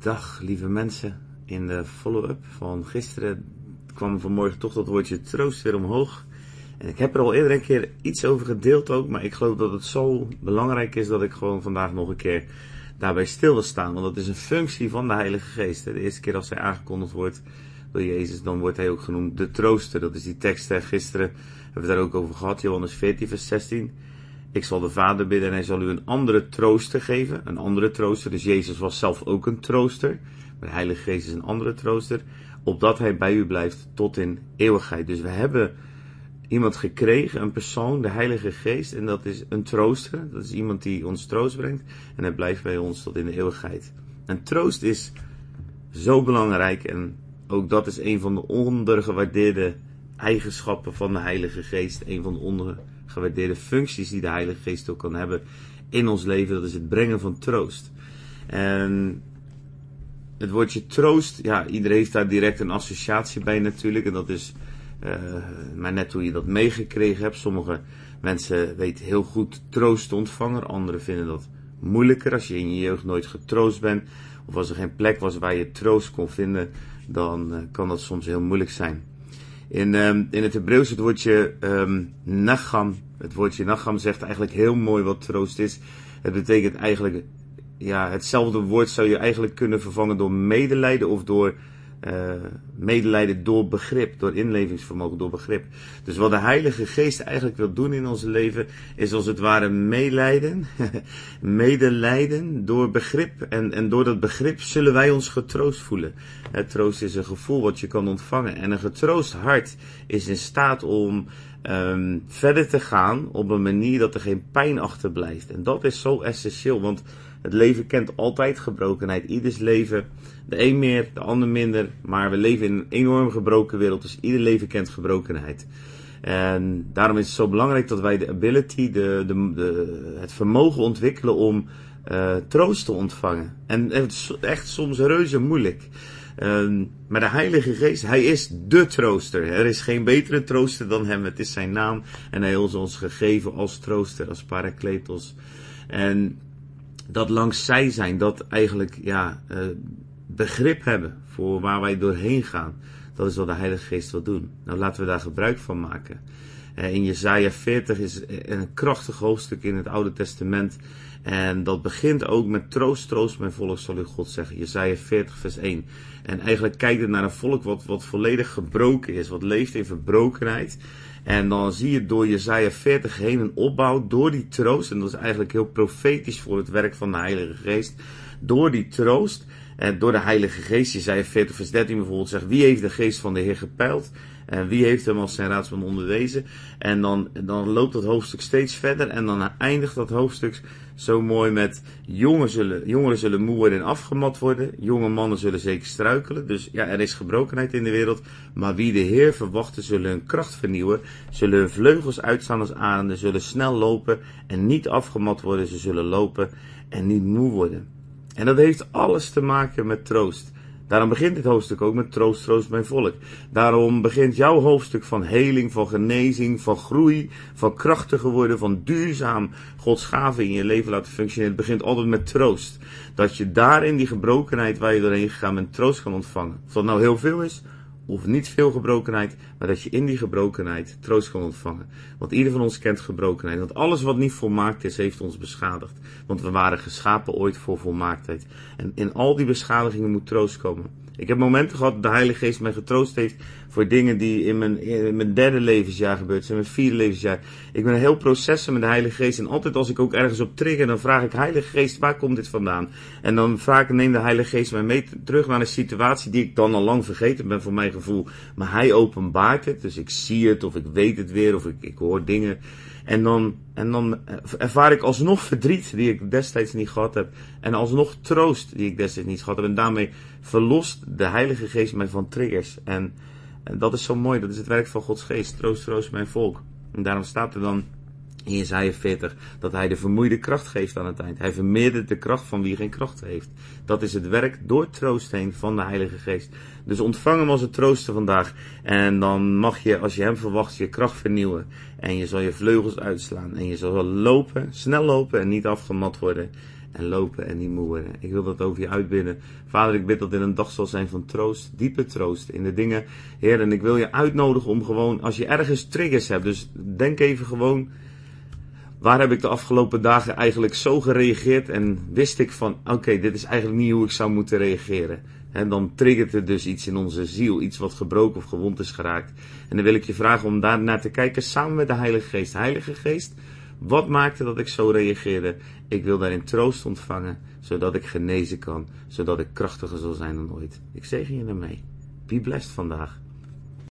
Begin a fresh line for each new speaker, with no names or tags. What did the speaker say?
Dag lieve mensen. In de follow-up van gisteren kwam vanmorgen toch dat woordje troost weer omhoog. En ik heb er al eerder een keer iets over gedeeld ook, maar ik geloof dat het zo belangrijk is dat ik gewoon vandaag nog een keer daarbij stil wil staan. Want dat is een functie van de Heilige Geest. De eerste keer als hij aangekondigd wordt door Jezus, dan wordt hij ook genoemd de trooster. Dat is die tekst. Hè. Gisteren hebben we daar ook over gehad, Johannes 14, vers 16. Ik zal de Vader bidden en hij zal u een andere trooster geven. Een andere trooster. Dus Jezus was zelf ook een trooster. Maar de Heilige Geest is een andere trooster. Opdat hij bij u blijft tot in eeuwigheid. Dus we hebben iemand gekregen, een persoon, de Heilige Geest. En dat is een trooster. Dat is iemand die ons troost brengt. En hij blijft bij ons tot in de eeuwigheid. En troost is zo belangrijk. En ook dat is een van de ondergewaardeerde eigenschappen van de Heilige Geest. Een van de ondergewaardeerde functies die de Heilige Geest ook kan hebben in ons leven. Dat is het brengen van troost. En het woordje troost, ja, iedereen heeft daar direct een associatie bij natuurlijk. En dat is uh, maar net hoe je dat meegekregen hebt. Sommige mensen weten heel goed troost te ontvangen. Anderen vinden dat moeilijker. Als je in je jeugd nooit getroost bent. Of als er geen plek was waar je troost kon vinden. Dan uh, kan dat soms heel moeilijk zijn. In, um, in het Hebreeuws het woordje um, nacham. Het woordje nacham zegt eigenlijk heel mooi wat troost is. Het betekent eigenlijk, ja, hetzelfde woord zou je eigenlijk kunnen vervangen door medelijden of door uh, medelijden door begrip, door inlevingsvermogen, door begrip. Dus wat de Heilige Geest eigenlijk wil doen in ons leven, is als het ware meelijden, medelijden door begrip. En, en door dat begrip zullen wij ons getroost voelen. Het troost is een gevoel wat je kan ontvangen. En een getroost hart is in staat om um, verder te gaan op een manier dat er geen pijn achterblijft. En dat is zo essentieel, want het leven kent altijd gebrokenheid. Ieders leven, de een meer, de ander minder. Maar we leven in een enorm gebroken wereld, dus ieder leven kent gebrokenheid. En daarom is het zo belangrijk dat wij de ability, de, de, de, het vermogen ontwikkelen om uh, troost te ontvangen. En het is echt soms reuze moeilijk. Uh, maar de Heilige Geest, Hij is de trooster. Er is geen betere trooster dan Hem. Het is Zijn naam en Hij is ons gegeven als trooster, als parakletos. En dat langs zij zijn, dat eigenlijk ja, uh, begrip hebben voor waar wij doorheen gaan. Dat is wat de Heilige Geest wil doen. Nou, laten we daar gebruik van maken. Uh, in Jesaja 40 is een krachtig hoofdstuk in het Oude Testament. En dat begint ook met troost, troost mijn volk, zal u God zeggen. Jesaja 40 vers 1. En eigenlijk kijkt het naar een volk wat, wat volledig gebroken is, wat leeft in verbrokenheid. En dan zie je door Jezaja 40 heen een opbouw door die troost. En dat is eigenlijk heel profetisch voor het werk van de Heilige Geest. Door die troost en door de Heilige Geest. Jezaja 40 vers 13 bijvoorbeeld zegt, wie heeft de geest van de Heer gepeild? En wie heeft hem als zijn raadsman onderwezen? En dan, dan loopt dat hoofdstuk steeds verder. En dan eindigt dat hoofdstuk zo mooi met jongeren zullen, jongeren zullen moe worden en afgemat worden. Jonge mannen zullen zeker struikelen. Dus ja, er is gebrokenheid in de wereld. Maar wie de Heer verwachten zullen hun kracht vernieuwen. Zullen hun vleugels uitstaan als arenden. Zullen snel lopen en niet afgemat worden. Ze zullen lopen en niet moe worden. En dat heeft alles te maken met troost. Daarom begint dit hoofdstuk ook met troost, troost mijn volk. Daarom begint jouw hoofdstuk van heling, van genezing, van groei, van krachtiger worden, van duurzaam Gods gave in je leven laten functioneren. Het begint altijd met troost. Dat je daar in die gebrokenheid waar je doorheen gegaan bent, troost kan ontvangen. Of dat nou heel veel is, of niet veel gebrokenheid, maar dat je in die gebrokenheid troost kan ontvangen. Want ieder van ons kent gebrokenheid. Want alles wat niet volmaakt is, heeft ons beschadigd. Want we waren geschapen ooit voor volmaaktheid. En in al die beschadigingen moet troost komen. Ik heb momenten gehad dat de Heilige Geest mij getroost heeft voor dingen die in mijn, in mijn derde levensjaar gebeurd zijn, mijn vierde levensjaar. Ik ben een heel proces met de Heilige Geest. En altijd als ik ook ergens op trigger, dan vraag ik, Heilige Geest, waar komt dit vandaan? En dan vraag ik, neem de Heilige Geest mij mee terug naar een situatie die ik dan al lang vergeten ben voor mijn gevoel. Maar Hij openbaart het, dus ik zie het, of ik weet het weer, of ik, ik hoor dingen. En dan, en dan ervaar ik alsnog verdriet die ik destijds niet gehad heb. En alsnog troost die ik destijds niet gehad heb. En daarmee verlost de Heilige Geest mij van triggers. En, en dat is zo mooi, dat is het werk van Gods Geest. Troost, troost mijn volk. En daarom staat er dan in Jesaja 40 dat hij de vermoeide kracht geeft aan het eind. Hij vermeerdert de kracht van wie geen kracht heeft. Dat is het werk door troost heen van de Heilige Geest. Dus ontvang hem als het troosten vandaag. En dan mag je, als je hem verwacht, je kracht vernieuwen. En je zal je vleugels uitslaan. En je zal lopen, snel lopen en niet afgemat worden. En lopen en niet moe worden. Ik wil dat over je uitbinden. Vader, ik bid dat dit een dag zal zijn van troost, diepe troost in de dingen. Heer, en ik wil je uitnodigen om gewoon, als je ergens triggers hebt, dus denk even gewoon, waar heb ik de afgelopen dagen eigenlijk zo gereageerd en wist ik van, oké, dit is eigenlijk niet hoe ik zou moeten reageren. En dan triggert het dus iets in onze ziel, iets wat gebroken of gewond is geraakt. En dan wil ik je vragen om daar naar te kijken samen met de Heilige Geest. Heilige Geest, wat maakte dat ik zo reageerde? Ik wil daarin troost ontvangen, zodat ik genezen kan, zodat ik krachtiger zal zijn dan ooit. Ik zeg je ermee. Be blessed vandaag.